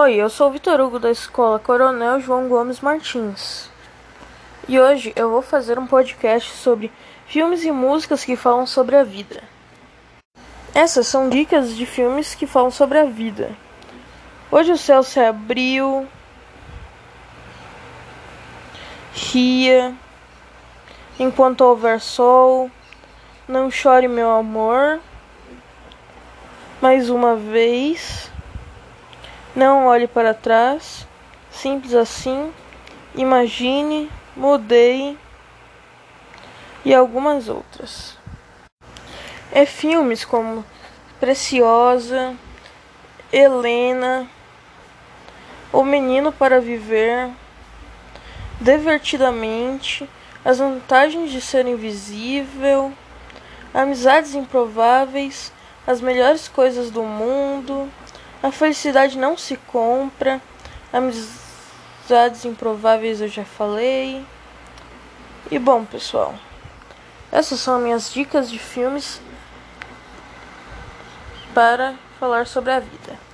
Oi, eu sou o Vitor Hugo da Escola Coronel João Gomes Martins. E hoje eu vou fazer um podcast sobre filmes e músicas que falam sobre a vida. Essas são dicas de filmes que falam sobre a vida. Hoje o céu se abriu. Ria. Enquanto houver sol. Não chore, meu amor. Mais uma vez. Não olhe para trás. Simples assim. Imagine, mudei e algumas outras. É filmes como Preciosa, Helena, O Menino para Viver, Divertidamente, As Vantagens de Ser Invisível, Amizades Improváveis, As Melhores Coisas do Mundo, A Felicidade Não Se Compra, Amizades Improváveis eu já falei. E bom, pessoal, essas são minhas dicas de filmes para falar sobre a vida.